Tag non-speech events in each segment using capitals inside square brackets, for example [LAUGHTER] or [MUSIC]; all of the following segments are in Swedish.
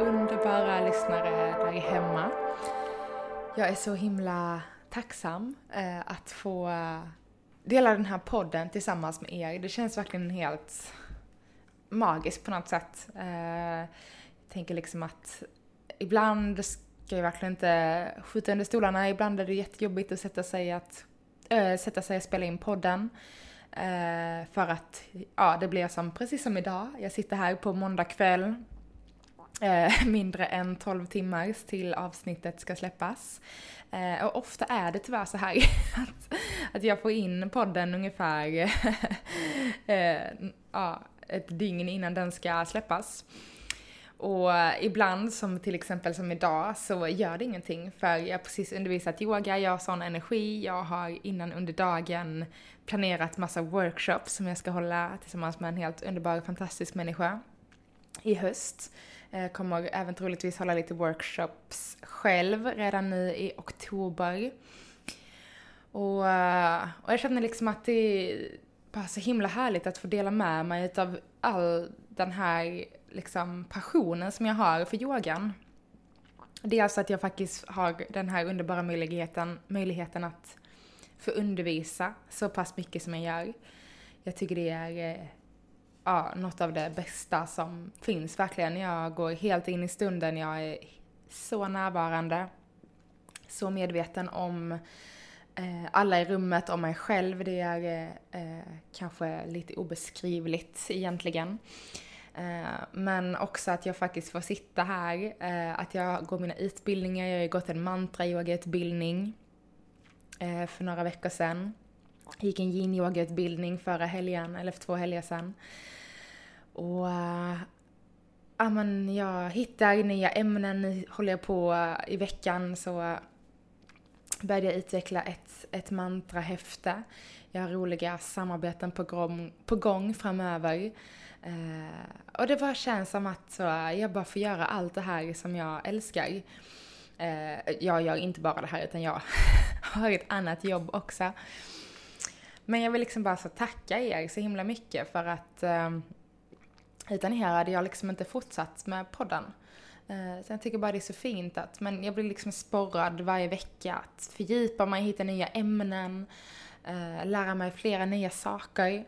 Underbara lyssnare där hemma. Jag är så himla tacksam eh, att få eh, dela den här podden tillsammans med er. Det känns verkligen helt magiskt på något sätt. Eh, jag tänker liksom att ibland ska jag verkligen inte skjuta under stolarna. Ibland är det jättejobbigt att sätta sig, att, äh, sätta sig och spela in podden. Äh, för att, ja, det blir som, precis som idag. Jag sitter här på måndag kväll. Eh, [LAUGHS] mindre än 12 timmar till avsnittet ska släppas. Eh, och ofta är det tyvärr så här [LAUGHS] att, att jag får in podden ungefär [LAUGHS] eh, ja, ett dygn innan den ska släppas. Och ibland, som till exempel som idag, så gör det ingenting för jag har precis undervisat yoga, jag har sån energi, jag har innan under dagen planerat massa workshops som jag ska hålla tillsammans med en helt underbar, fantastisk människa i höst. Jag kommer även troligtvis hålla lite workshops själv redan nu i oktober. Och, eh, och jag känner liksom att det är bara så himla härligt att få dela med mig utav all den här liksom passionen som jag har för yogan. Det är alltså att jag faktiskt har den här underbara möjligheten, möjligheten att få undervisa så pass mycket som jag gör. Jag tycker det är eh, ja, något av det bästa som finns verkligen. Jag går helt in i stunden, jag är så närvarande, så medveten om eh, alla i rummet, om mig själv. Det är eh, kanske lite obeskrivligt egentligen. Eh, men också att jag faktiskt får sitta här, eh, att jag går mina utbildningar, jag har ju gått en mantra-yoga-utbildning eh, för några veckor sedan. Gick en yin-yoga-utbildning förra helgen, eller för två helger sedan. Och eh, ja, men jag hittar nya ämnen, nu håller jag på eh, i veckan så började jag utveckla ett, ett mantrahäfte. Jag har roliga samarbeten på gång, på gång framöver. Eh, och det bara känns som att så, jag bara får göra allt det här som jag älskar. Eh, jag gör inte bara det här utan jag [LAUGHS] har ett annat jobb också. Men jag vill liksom bara så tacka er så himla mycket för att eh, utan er hade jag liksom inte fortsatt med podden. Eh, så jag tycker bara det är så fint att, men jag blir liksom sporrad varje vecka att fördjupa mig, hitta nya ämnen, eh, lära mig flera nya saker.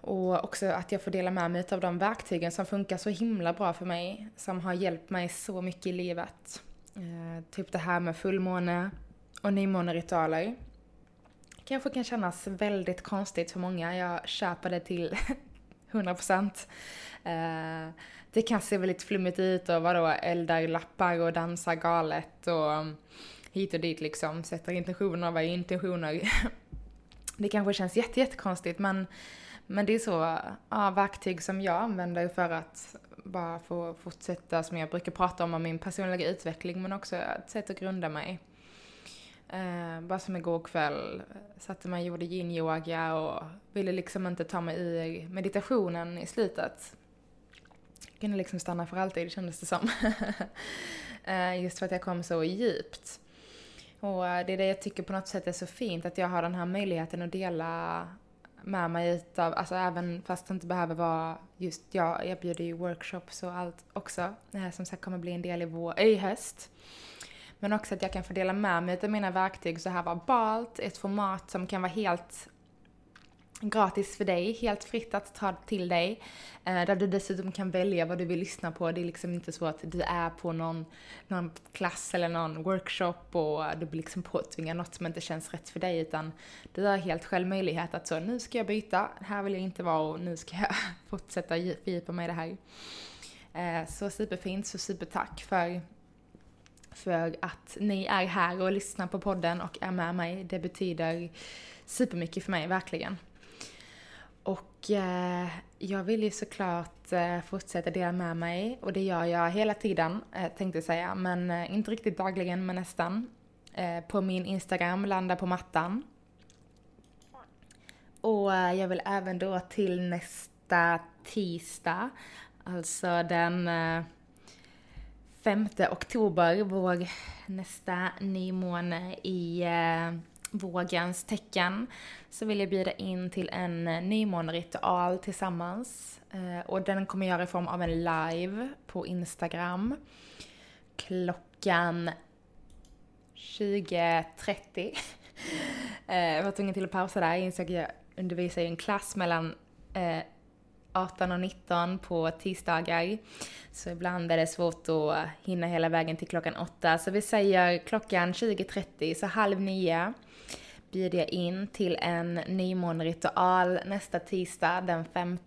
Och också att jag får dela med mig av de verktygen som funkar så himla bra för mig, som har hjälpt mig så mycket i livet. Eh, typ det här med fullmåne och nymåneritualer. Kanske kan kännas väldigt konstigt för många, jag köper det till [LAUGHS] 100%. Eh, det kan se väldigt flummigt ut och vadå, eldar lappar och dansar galet och hit och dit liksom, sätter intentioner, vad är intentioner? [LAUGHS] det kanske känns jättejättekonstigt men men det är så, ja, verktyg som jag använder för att bara få fortsätta, som jag brukar prata om, om min personliga utveckling, men också ett sätt att grunda mig. Eh, bara som igår kväll, eh, satte mig och gjorde yin-yoga och ville liksom inte ta mig ur meditationen i slutet. Jag kunde liksom stanna för alltid, kändes det som. [LAUGHS] eh, just för att jag kom så djupt. Och eh, det är det jag tycker på något sätt är så fint, att jag har den här möjligheten att dela med mig utav, alltså även fast det inte behöver vara just, jag erbjuder ju workshops och allt också, det här som sagt kommer bli en del i, vår, i höst. Men också att jag kan få dela med mig av mina verktyg så här var balt, ett format som kan vara helt gratis för dig, helt fritt att ta till dig. Eh, där du dessutom kan välja vad du vill lyssna på. Det är liksom inte så att du är på någon, någon klass eller någon workshop och du blir liksom påtvingad något som inte känns rätt för dig utan du har helt själv möjlighet att så, nu ska jag byta, här vill jag inte vara och nu ska jag [LAUGHS] fortsätta fördjupa mig i det här. Eh, så superfint, så supertack för för att ni är här och lyssnar på podden och är med mig. Det betyder supermycket för mig, verkligen. Och eh, jag vill ju såklart eh, fortsätta dela med mig och det gör jag hela tiden eh, tänkte jag säga, men eh, inte riktigt dagligen men nästan. Eh, på min Instagram, landa på mattan. Och eh, jag vill även då till nästa tisdag, alltså den eh, 5 oktober, vår nästa nymåne i eh, vågens tecken så vill jag bjuda in till en nymåneritual tillsammans. Eh, och den kommer jag göra i form av en live på Instagram klockan 20.30. [LAUGHS] Eh, jag var tvungen till att pausa där, jag insåg att jag undervisar i en klass mellan eh, 18 och 19 på tisdagar. Så ibland är det svårt att hinna hela vägen till klockan 8. Så vi säger klockan 20.30, så halv nio bjuder jag in till en nymåneritual nästa tisdag den 5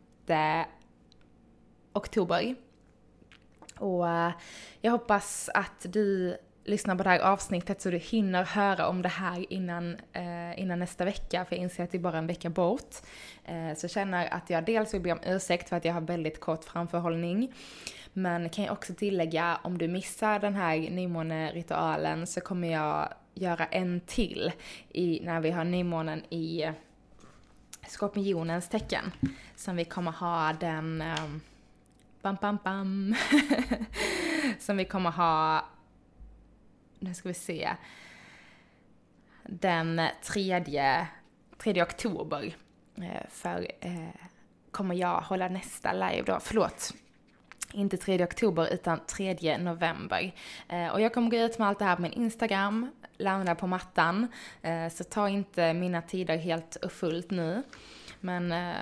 oktober. Och eh, jag hoppas att du lyssnar på det här avsnittet så du hinner höra om det här innan, eh, innan nästa vecka, för jag inser att det är bara en vecka bort. Eh, så jag känner att jag dels vill be om ursäkt för att jag har väldigt kort framförhållning, men kan jag också tillägga, om du missar den här nymåneritualen så kommer jag göra en till i, när vi har nymånen i eh, skorpionens tecken. Som vi kommer ha den... eh, bam, bam, bam. [LAUGHS] som vi kommer ha... Nu ska vi se. Den tredje, tredje oktober. Eh, för eh, kommer jag hålla nästa live då. Förlåt, inte 3 oktober utan 3 november. Eh, och jag kommer gå ut med allt det här på min Instagram, landa på mattan. Eh, så ta inte mina tider helt och fullt nu. Men eh,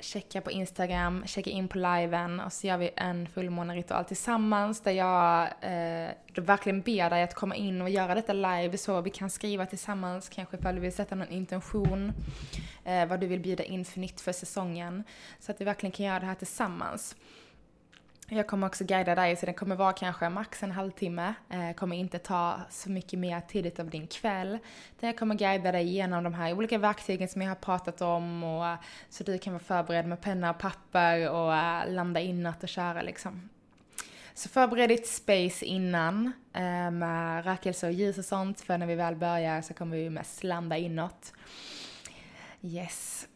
checka på Instagram, checka in på liven och så gör vi en fullmåneritual tillsammans där jag eh, verkligen ber dig att komma in och göra detta live så vi kan skriva tillsammans, kanske ifall du vill sätta någon intention, eh, vad du vill bjuda in för nytt för säsongen. Så att vi verkligen kan göra det här tillsammans. Jag kommer också guida dig så den kommer vara kanske max en halvtimme. Eh, kommer inte ta så mycket mer tid av din kväll. Där jag kommer guida dig genom de här olika verktygen som jag har pratat om och så du kan vara förberedd med penna och papper och uh, landa inåt och köra liksom. Så förbered ditt space innan eh, med rökelse och ljus och sånt för när vi väl börjar så kommer vi mest landa inåt. Yes.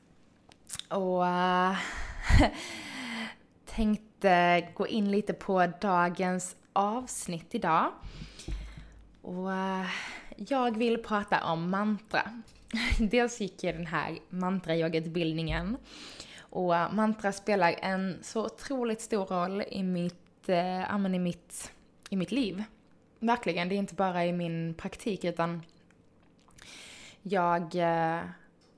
Och eh, [LAUGHS] uh, tänkte tänkte eh, gå in lite på dagens avsnitt idag. Och eh, jag vill prata om mantra. [LAUGHS] Dels gick jag den här mantrayogautbildningen och mantra spelar en så otroligt stor roll i mitt, äh, i mitt, i mitt liv. Verkligen, det är inte bara i min praktik utan jag eh,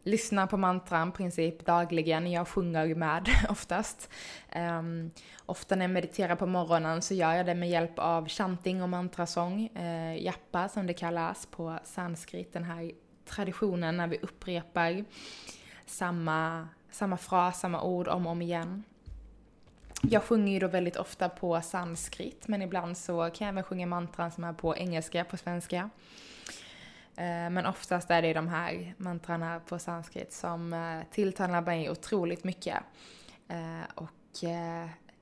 lyssnar på mantran princip dagligen. Jag sjunger med [LAUGHS] oftast. Um, ofta när jag mediterar på morgonen så gör jag det med hjälp av chanting och mantrasång. Eh, uh, jappa som det kallas på sanskrit. Den här traditionen när vi upprepar samma, samma fras, samma ord om och om igen. Jag sjunger ju då väldigt ofta på sanskrit men ibland så kan jag även sjunga mantran som är på engelska, på svenska. Eh, men oftast är det de här mantrarna på sanskrit som eh, tilltalar mig otroligt mycket. Eh, och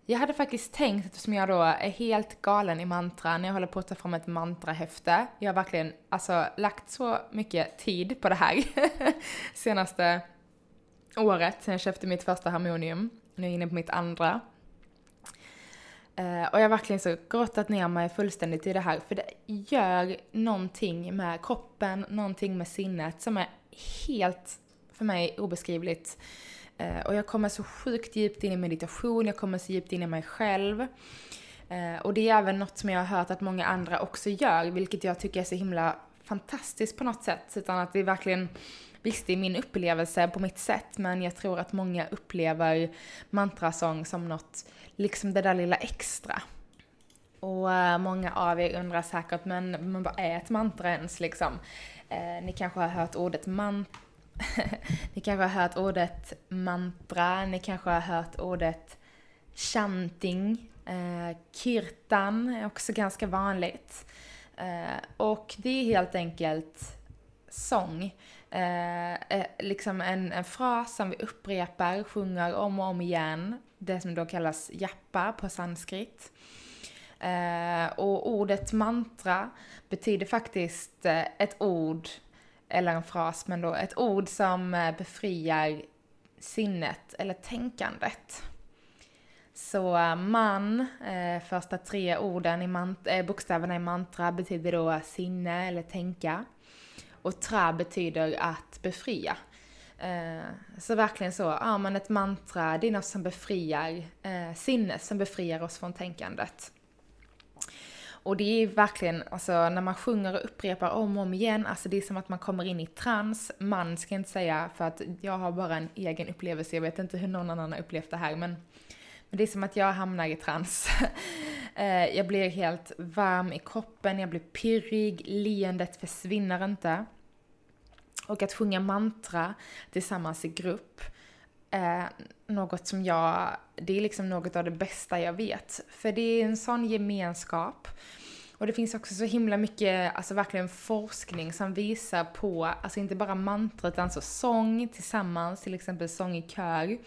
jag hade faktiskt tänkt, eftersom jag då är helt galen i mantran, jag håller på att ta fram ett mantrahäfte. Jag har verkligen alltså lagt så mycket tid på det här [LAUGHS] senaste året, sen jag köpte mitt första harmonium. Nu är jag inne på mitt andra. Eh, och jag har verkligen så grottat ner mig fullständigt i det här, för det gör någonting med kroppen, någonting med sinnet som är helt, för mig, obeskrivligt. Eh, och jag kommer så sjukt djupt in i meditation, jag kommer så djupt in i mig själv. Eh, och det är även något som jag har hört att många andra också gör, vilket jag tycker är så himla fantastiskt på något sätt. Utan att det är verkligen Visst, det är min upplevelse på mitt sätt, men jag tror att många upplever mantrasång som något, liksom det där lilla extra. Och eh, många av er undrar säkert, men, men vad är ett mantra ens liksom? Eh, ni kanske har hört ordet man [LAUGHS] ni kanske har hört ordet mantra, ni kanske har hört ordet chanting, eh, kirtan är också ganska vanligt. Eh, och det är helt enkelt sång eh, eh, liksom en, en fras som vi upprepar, sjunger om och om igen. Det som då kallas jappa på sanskrit. Eh, och ordet mantra betyder faktiskt eh, ett ord, eller en fras, men då ett ord som eh, befriar sinnet eller tänkandet. Så eh, man, eh, första tre orden i mant eh, bokstäverna i mantra betyder då sinne eller tänka. Och tra betyder att befria. Eh, så verkligen så, ja men ett mantra det är något som befriar eh, sinnet, som befriar oss från tänkandet. Och det är verkligen, alltså när man sjunger och upprepar om och om igen, alltså det är som att man kommer in i trans. Man ska jag inte säga för att jag har bara en egen upplevelse, jag vet inte hur någon annan har upplevt det här men det är som att jag hamnar i trans. [LAUGHS] Eh, jag blir helt varm i kroppen, jag blir pirrig, leendet försvinner inte. Och att sjunga mantra tillsammans i grupp eh, något som jag, det är liksom något av det bästa jag vet. För det är en sån gemenskap. Och det finns också så himla mycket, alltså verkligen forskning som visar på, alltså inte bara mantra utan alltså sång tillsammans, till exempel sång i kör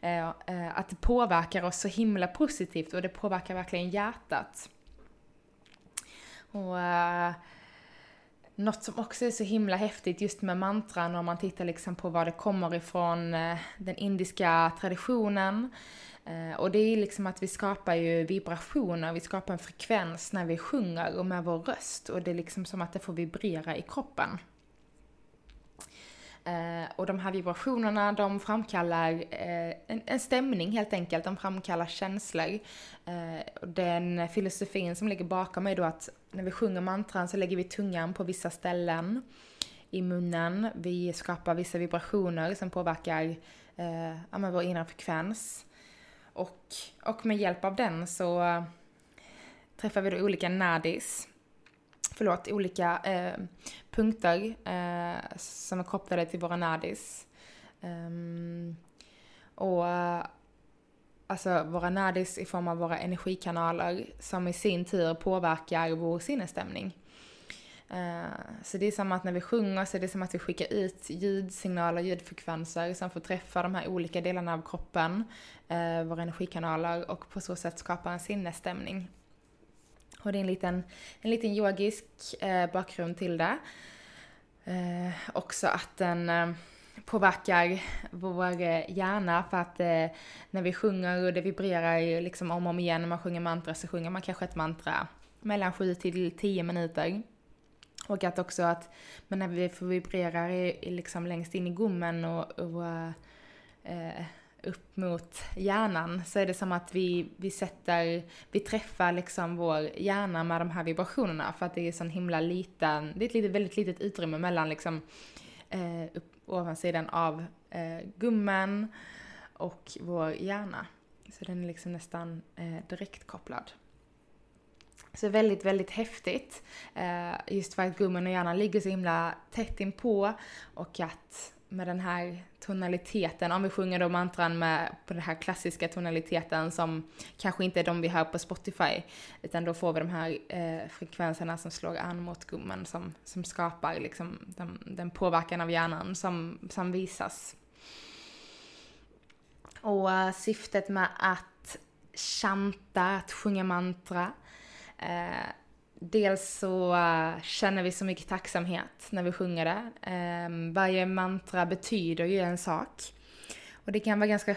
Eh, eh, att det påverkar oss så himla positivt och det påverkar verkligen hjärtat. Och eh, något som också är så himla häftigt just med mantran om man tittar liksom på var det kommer ifrån eh, den indiska traditionen. Eh, och det är liksom att vi skapar ju vibrationer, vi skapar en frekvens när vi sjunger och med vår röst och det är liksom som att det får vibrera i kroppen. Eh, och de här vibrationerna de framkallar eh, en, en, stämning helt enkelt, de framkallar känslor. Eh, den filosofin som ligger bakom är då att när vi sjunger mantran så lägger vi tungan på vissa ställen i munnen. Vi skapar vissa vibrationer som påverkar eh, vår inre frekvens. Och, och med hjälp av den så träffar vi då olika nadis förlåt, olika eh, punkter eh, som är kopplade till våra nadis. Um, och eh, alltså våra nadis i form av våra energikanaler som i sin tur påverkar vår sinnesstämning. Uh, så det är som att när vi sjunger så är det som att vi skickar ut ljudsignaler, ljudfrekvenser som får träffa de här olika delarna av kroppen, uh, våra energikanaler och på så sätt skapar en sinnesstämning. Och det är en liten, en liten yogisk eh, bakgrund till det. Eh, också att den eh, påverkar vår eh, hjärna för att eh, när vi sjunger och det vibrerar ju liksom om och om igen när man sjunger mantra så sjunger man kanske ett mantra mellan 7 till 10 minuter. Och att också att, men när vi får i liksom längst in i gommen och, och eh, upp mot hjärnan så är det som att vi, vi sätter, vi träffar liksom vår hjärna med de här vibrationerna för att det är sån himla liten, det är ett litet, väldigt litet utrymme mellan liksom eh, upp, ovansidan av eh, gummen och vår hjärna. Så den är liksom nästan eh, direktkopplad. Så väldigt, väldigt häftigt. Eh, just för att gummen och hjärnan ligger så himla tätt inpå och att med den här tonaliteten, om vi sjunger då mantran med på den här klassiska tonaliteten som kanske inte är de vi hör på Spotify, utan då får vi de här eh, frekvenserna som slår an mot gummen som, som skapar liksom den, den påverkan av hjärnan som, som visas. Och uh, syftet med att chanta, att sjunga mantra, eh, Dels så eh, känner vi så mycket tacksamhet när vi sjunger det. Ehm, varje mantra betyder ju en sak. Och det kan vara ganska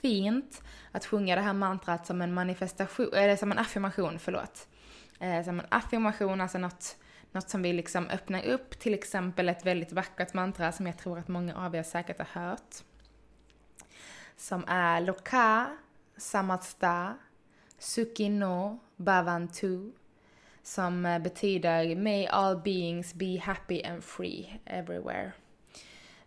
fint att sjunga det här mantrat som en manifestation, eller som en affirmation, förlåt. Eh, som en affirmation, alltså något, något som vi liksom öppnar upp, till exempel ett väldigt vackert mantra som jag tror att många av er säkert har hört. Som är Loka, Samasta Sukino, Bhavantu som eh, betyder May all beings be happy and free everywhere.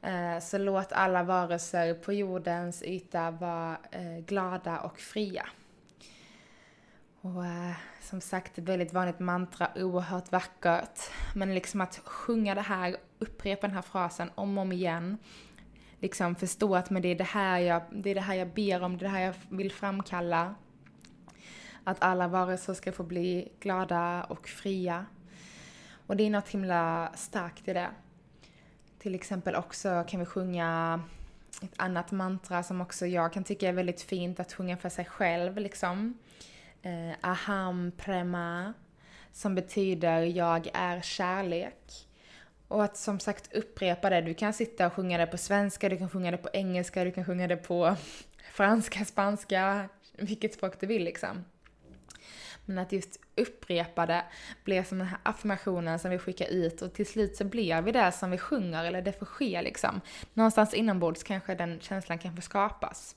Eh, så låt alla varelser på jordens yta vara eh, glada och fria. Och som sagt, ett väldigt vanligt mantra, oerhört vackert. Men liksom att sjunga det här, upprepa den här frasen om och om igen. Liksom förstå att men det, är det, här jag, det är det här jag ber om, det är det här jag vill framkalla att alla varelser ska få bli glada och fria. Och det är något himla starkt i det. Till exempel också kan vi sjunga ett annat mantra som också jag kan tycka är väldigt fint att sjunga för sig själv liksom. Eh, aham prema, som betyder jag är kärlek. Och att som sagt upprepa det. Du kan sitta och sjunga det på svenska, du kan sjunga det på engelska, du kan sjunga det på [LAUGHS] franska, spanska, vilket språk du vill liksom. Men att just upprepa det blir som den här affirmationen som vi skickar ut och till slut så blir vi det som vi sjunger, eller det får ske liksom. Någonstans inombords kanske den känslan kan få skapas.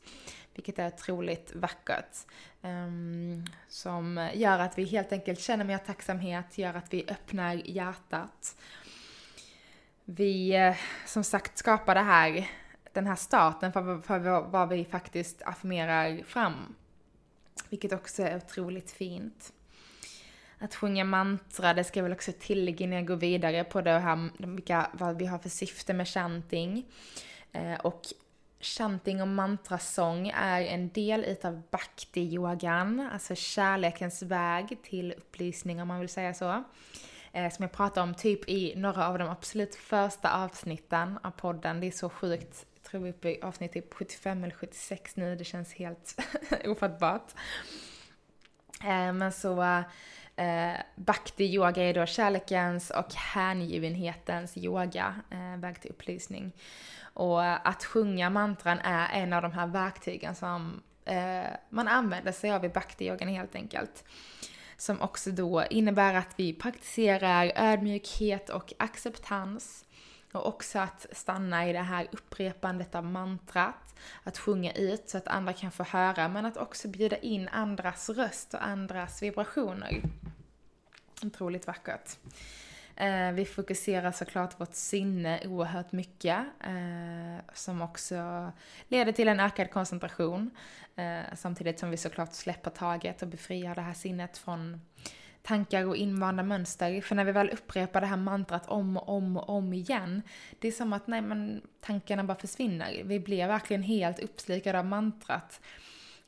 Vilket är otroligt vackert. Um, som gör att vi helt enkelt känner mer tacksamhet, gör att vi öppnar hjärtat. Vi, eh, som sagt, skapar det här, den här starten för, för vad vi faktiskt affirmerar fram vilket också är otroligt fint. Att sjunga mantra, det ska jag väl också tillägga innan jag går vidare på det här, vilka, vad vi har för syfte med chanting. Eh, och chanting och mantrasång är en del utav bhakti-yogan, alltså kärlekens väg till upplysning om man vill säga så. Eh, som jag pratade om typ i några av de absolut första avsnitten av podden. Det är så sjukt tror vi är uppe i avsnitt typ 75 eller 76 nu, det känns helt [LAUGHS] ofattbart. Eh, men så eh, Bhakti yoga är då kärlekens och hängivenhetens yoga, eh, väg till upplysning. Och att sjunga mantran är en av de här verktygen som eh, man använder sig av i bhakti-yogan helt enkelt. Som också då innebär att vi praktiserar ödmjukhet och acceptans och också att stanna i det här upprepandet av mantrat, att sjunga ut så att andra kan få höra, men att också bjuda in andras röst och andras vibrationer. Otroligt vackert. Eh, vi fokuserar såklart vårt sinne oerhört mycket, eh, som också leder till en ökad koncentration, eh, samtidigt som vi såklart släpper taget och befriar det här sinnet från tankar och invanda mönster. För när vi väl upprepar det här mantrat om och om och om igen, det är som att nej men tankarna bara försvinner. Vi blir verkligen helt uppslukade av mantrat.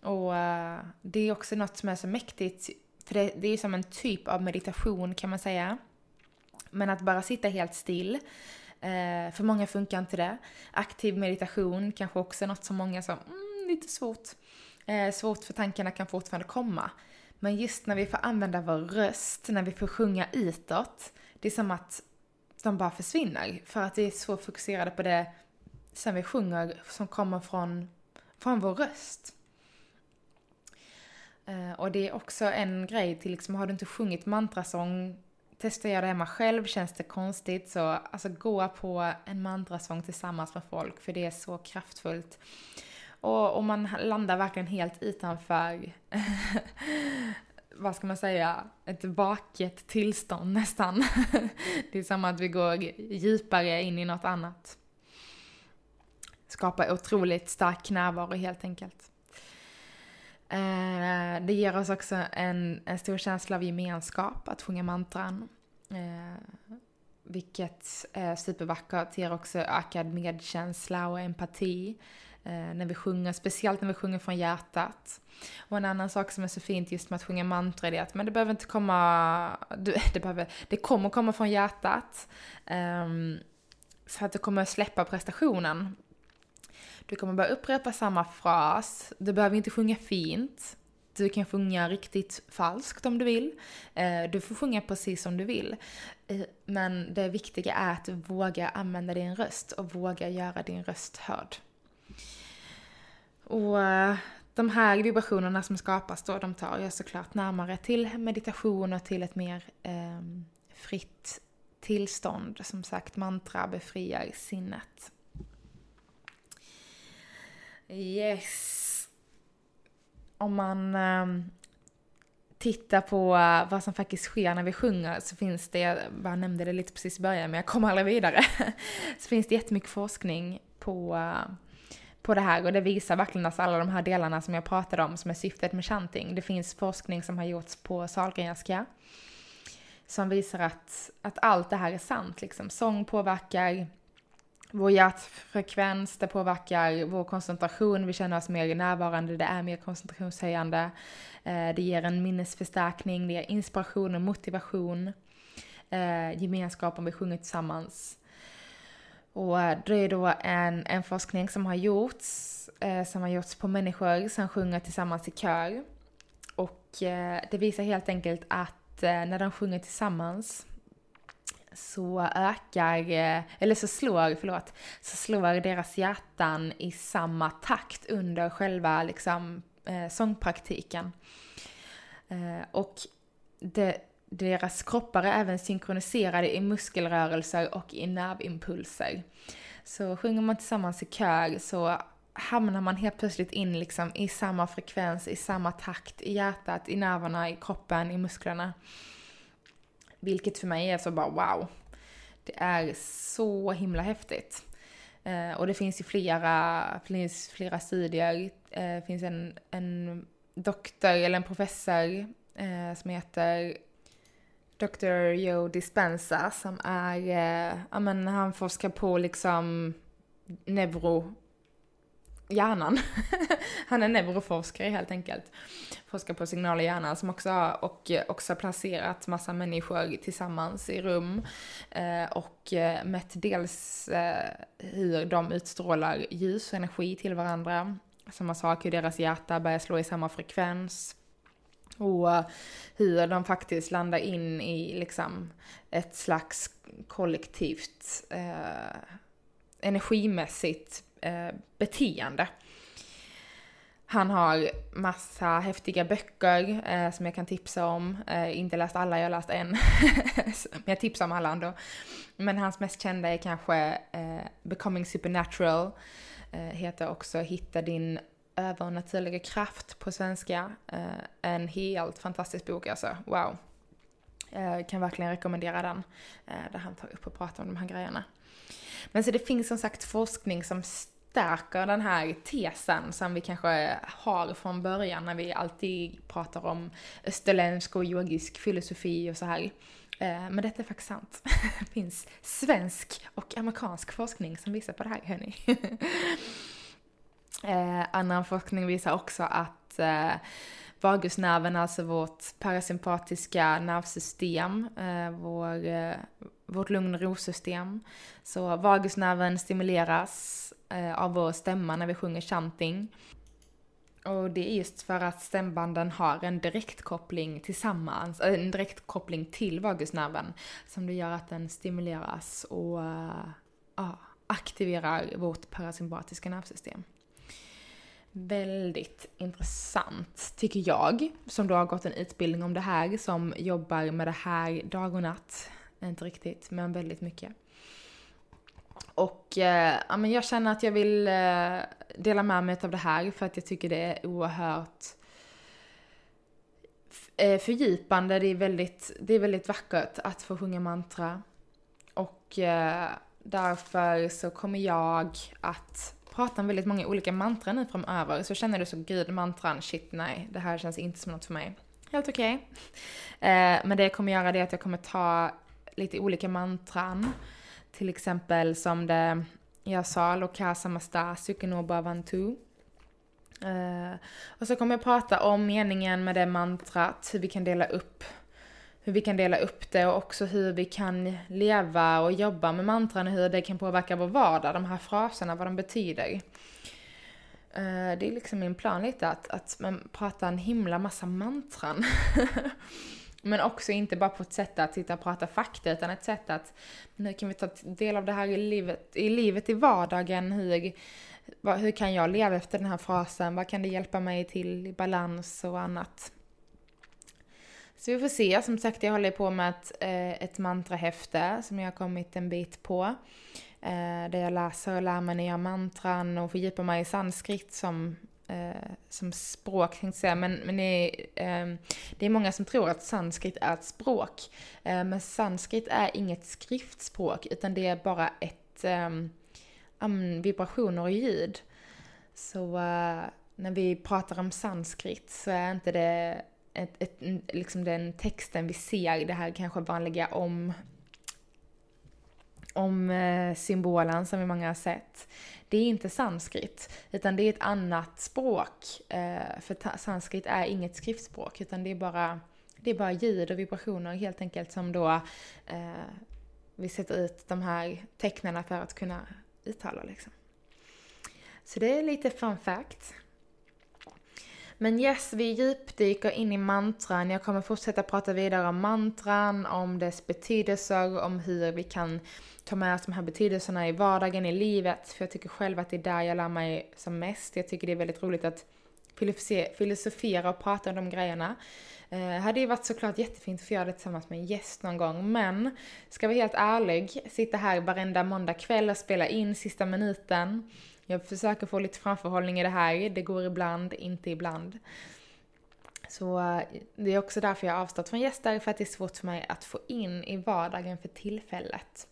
Och uh, det är också något som är så mäktigt, för det, det är som en typ av meditation kan man säga. Men att bara sitta helt still, uh, för många funkar inte det. Aktiv meditation kanske också är något som många som, mm, lite svårt. Uh, svårt för tankarna kan fortfarande komma. Men just när vi får använda vår röst, när vi får sjunga utåt, det är som att de bara försvinner. För att vi är så fokuserade på det som vi sjunger som kommer från, från vår röst. Eh, och det är också en grej till liksom, har du inte sjungit mantrasång, testa att göra det hemma själv, känns det konstigt så alltså gå på en mantrasång tillsammans med folk för det är så kraftfullt. Och, och man landar verkligen helt utanför, [LAUGHS] vad ska man säga, ett vaket tillstånd nästan. [LAUGHS] det är som att vi går djupare in i något annat. Skapar otroligt stark närvaro helt enkelt. Eh, det ger oss också en, en stor känsla av gemenskap att sjunga mantran. Eh, vilket är supervackert, ger också ökad medkänsla och empati eh, Eh, när vi sjunger, speciellt när vi sjunger från hjärtat. Och en annan sak som är så fint just med att sjunga mantra är att men det behöver inte komma, [LAUGHS] det, behöver, det kommer komma från hjärtat. Um, för att du kommer släppa prestationen. Du kommer bara upprepa samma fras, du behöver inte sjunga fint. Du kan sjunga riktigt falskt om du vill. Eh, du får sjunga precis som du vill. Eh, men det viktiga är att våga använda din röst och våga göra din röst hörd. Och eh, de här vibrationerna som skapas då, de tar jag såklart närmare till meditation och till ett mer eh, fritt tillstånd. Som sagt, mantra befriar sinnet. Yes. Om man eh, tittar på eh, vad som faktiskt sker när vi sjunger så finns det, jag bara nämnde det lite precis i början men jag kommer aldrig vidare, [LAUGHS] så finns det jättemycket forskning på eh, på det här och det visar verkligen alltså alla de här delarna som jag pratade om som är syftet med chanting. Det finns forskning som har gjorts på Sahlgrenska som visar att, att allt det här är sant. Liksom. Sång påverkar vår hjärtfrekvens, det påverkar vår koncentration, vi känner oss mer närvarande, det är mer koncentrationshöjande. Eh, det ger en minnesförstärkning, det ger inspiration och motivation. Eh, gemenskap om vi sjunger tillsammans. Och eh, det är då en, en forskning som har gjorts, eh, som har gjorts på människor som sjunger tillsammans i kör. Och eh, det visar helt enkelt att eh, när de sjunger tillsammans så ökar, eh, eller så slår, förlåt, så slår deras hjärtan i samma takt under själva liksom eh, sångpraktiken. Eh, och det, deras kroppar är även synkroniserade i muskelrörelser och i nervimpulser. Så sjunger man tillsammans i kör så hamnar man helt plötsligt in liksom i samma frekvens, i samma takt, i hjärtat, i nerverna, i kroppen, i musklerna. Vilket för mig är så bara wow. Det är så himla häftigt. Eh, och det finns ju flera, finns flera studier. Eh, det finns en, en doktor, eller en professor, eh, som heter Dr. Joe Dispenza som är, eh, ja men han forskar på liksom neuro hjärnan. [LAUGHS] han är neuroforskare helt enkelt. Forskar på signaler i hjärnan som också har, och eh, också placerat massa människor tillsammans i rum eh, och eh, mätt dels eh, hur de utstrålar ljus och energi till varandra. Samma sak hur deras hjärta börjar slå i samma frekvens. Och eh, hur de faktiskt landar in i liksom ett slags kollektivt eh, energimässigt eh, beteende. Han har massa häftiga böcker eh, som jag kan tipsa om. Eh, inte läst alla, jag har läst en. [LAUGHS] Men jag tipsar om alla ändå. Men hans mest kända är kanske eh, Becoming Supernatural. Eh, heter också Hitta din övernaturliga kraft på svenska. Eh, en helt fantastisk bok alltså, wow. Jag kan verkligen rekommendera den. Eh, där han tar upp och pratar om de här grejerna. Men så det finns som sagt forskning som stärker den här tesen som vi kanske har från början när vi alltid pratar om österländsk och yogisk filosofi och så här. Eh, men detta är faktiskt sant. [LAUGHS] Det finns svensk och amerikansk forskning som visar på det här, hörni. [LAUGHS] Eh, annan forskning visar också att eh, vagusnerven, alltså vårt parasympatiska nervsystem, eh, vår eh, vårt lugn och ro-system. Så vagusnerven stimuleras eh, av vår stämma när vi sjunger chanting. Och det är just för att stämbanden har en direktkoppling tillsammans, eh, en direktkoppling till vagusnerven som det gör att den stimuleras och äh, aktiverar vårt parasympatiska nervsystem. Väldigt intressant, tycker jag, som då har gått en utbildning om det här, som jobbar med det här dag och natt inte riktigt, men väldigt mycket. Och eh, ja, men jag känner att jag vill eh, dela med mig av det här för att jag tycker det är oerhört eh, fördjupande. Det är, väldigt, det är väldigt vackert att få sjunga mantra. Och eh, därför så kommer jag att prata om väldigt många olika mantran nu framöver. Så känner du så, gud mantran, shit nej, det här känns inte som något för mig. Helt okej. Okay. Eh, men det jag kommer göra det är att jag kommer ta lite olika mantran. Till exempel som det jag sa, Lokasa Masta Sukinoba Vantu. Eh, och så kommer jag prata om meningen med det mantrat, hur vi kan dela upp hur vi kan dela upp det och också hur vi kan leva och jobba med mantran och hur det kan påverka vår vardag, de här fraserna, vad de betyder. Eh, det är liksom min plan lite att, att man pratar en himla massa mantran. [LAUGHS] Men också inte bara på ett sätt att sitta och prata fakta, utan ett sätt att nu kan vi ta del av det här i livet, i livet i vardagen. Hur, hur kan jag leva efter den här frasen? Vad kan det hjälpa mig till i balans och annat? Så vi får se. Som sagt, jag håller på med ett, eh, ett mantrahäfte som jag har kommit en bit på. Eh, där jag läser och lär mig nya mantran och fördjupar mig i sanskrit som eh, som språk, tänkte jag säga, men, men det, är, ehm, det är många som tror att sanskrit är ett språk. Men sanskrit är inget skriftspråk, utan det är bara ett um, vibrationer och ljud. Så uh, när vi pratar om sanskrit så är inte det ett, ett, liksom den texten vi ser, det här kanske vanliga om om eh, symbolen som vi många har sett. Det är inte sanskrit, utan det är ett annat språk. Eh, för sanskrit är inget skriftspråk, utan det är bara, det är bara ljud och vibrationer helt enkelt som då eh, vi sätter ut de här tecknen för att kunna uttala liksom. Så det är lite fun fact. Men yes, vi djupdyker in i mantran. Jag kommer fortsätta prata vidare om mantran, om dess betydelser, om hur vi kan ta med oss de här betydelserna i vardagen, i livet. För jag tycker själv att det är där jag lär mig som mest. Jag tycker det är väldigt roligt att filosofera och prata om de grejerna. Eh, hade ju varit såklart jättefint att få göra det tillsammans med en gäst någon gång, men ska vara helt ärlig, sitta här varenda måndag kväll och spela in sista minuten. Jag försöker få lite framförhållning i det här, det går ibland, inte ibland. Så eh, det är också därför jag har avstått från gäster, för att det är svårt för mig att få in i vardagen för tillfället.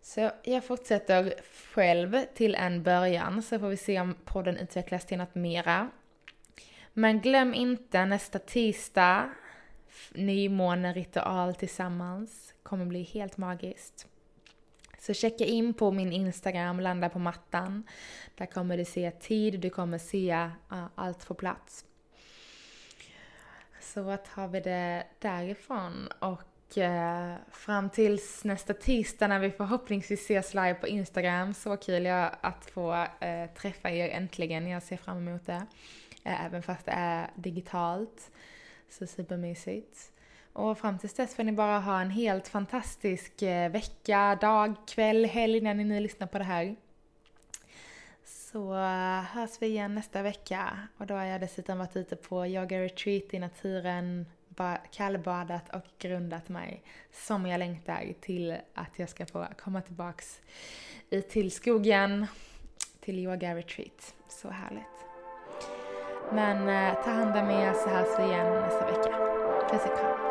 Så jag fortsätter själv till en början, så får vi se om podden utvecklas till något mera. Men glöm inte nästa tisdag, nymåneritual tillsammans. Kommer bli helt magiskt. Så checka in på min Instagram, landa på mattan. Där kommer du se tid, du kommer se uh, allt på plats. Så vad tar vi det därifrån? Och uh, fram tills nästa tisdag när vi förhoppningsvis ses live på Instagram. Så kul att få uh, träffa er äntligen, jag ser fram emot det. Eh, även fast det är digitalt. Så supermysigt. Och fram tills dess får ni bara ha en helt fantastisk eh, vecka, dag, kväll, helg när ni nu lyssnar på det här. Så eh, hörs vi igen nästa vecka. Och då har jag dessutom varit ute på yoga-retreat i naturen, kallbadat och grundat mig som jag längtar till att jag ska få komma tillbaks ut till skogen, till yoga-retreat. Så härligt. Men eh, ta hand om er så hörs vi igen nästa vecka. Puss och kram.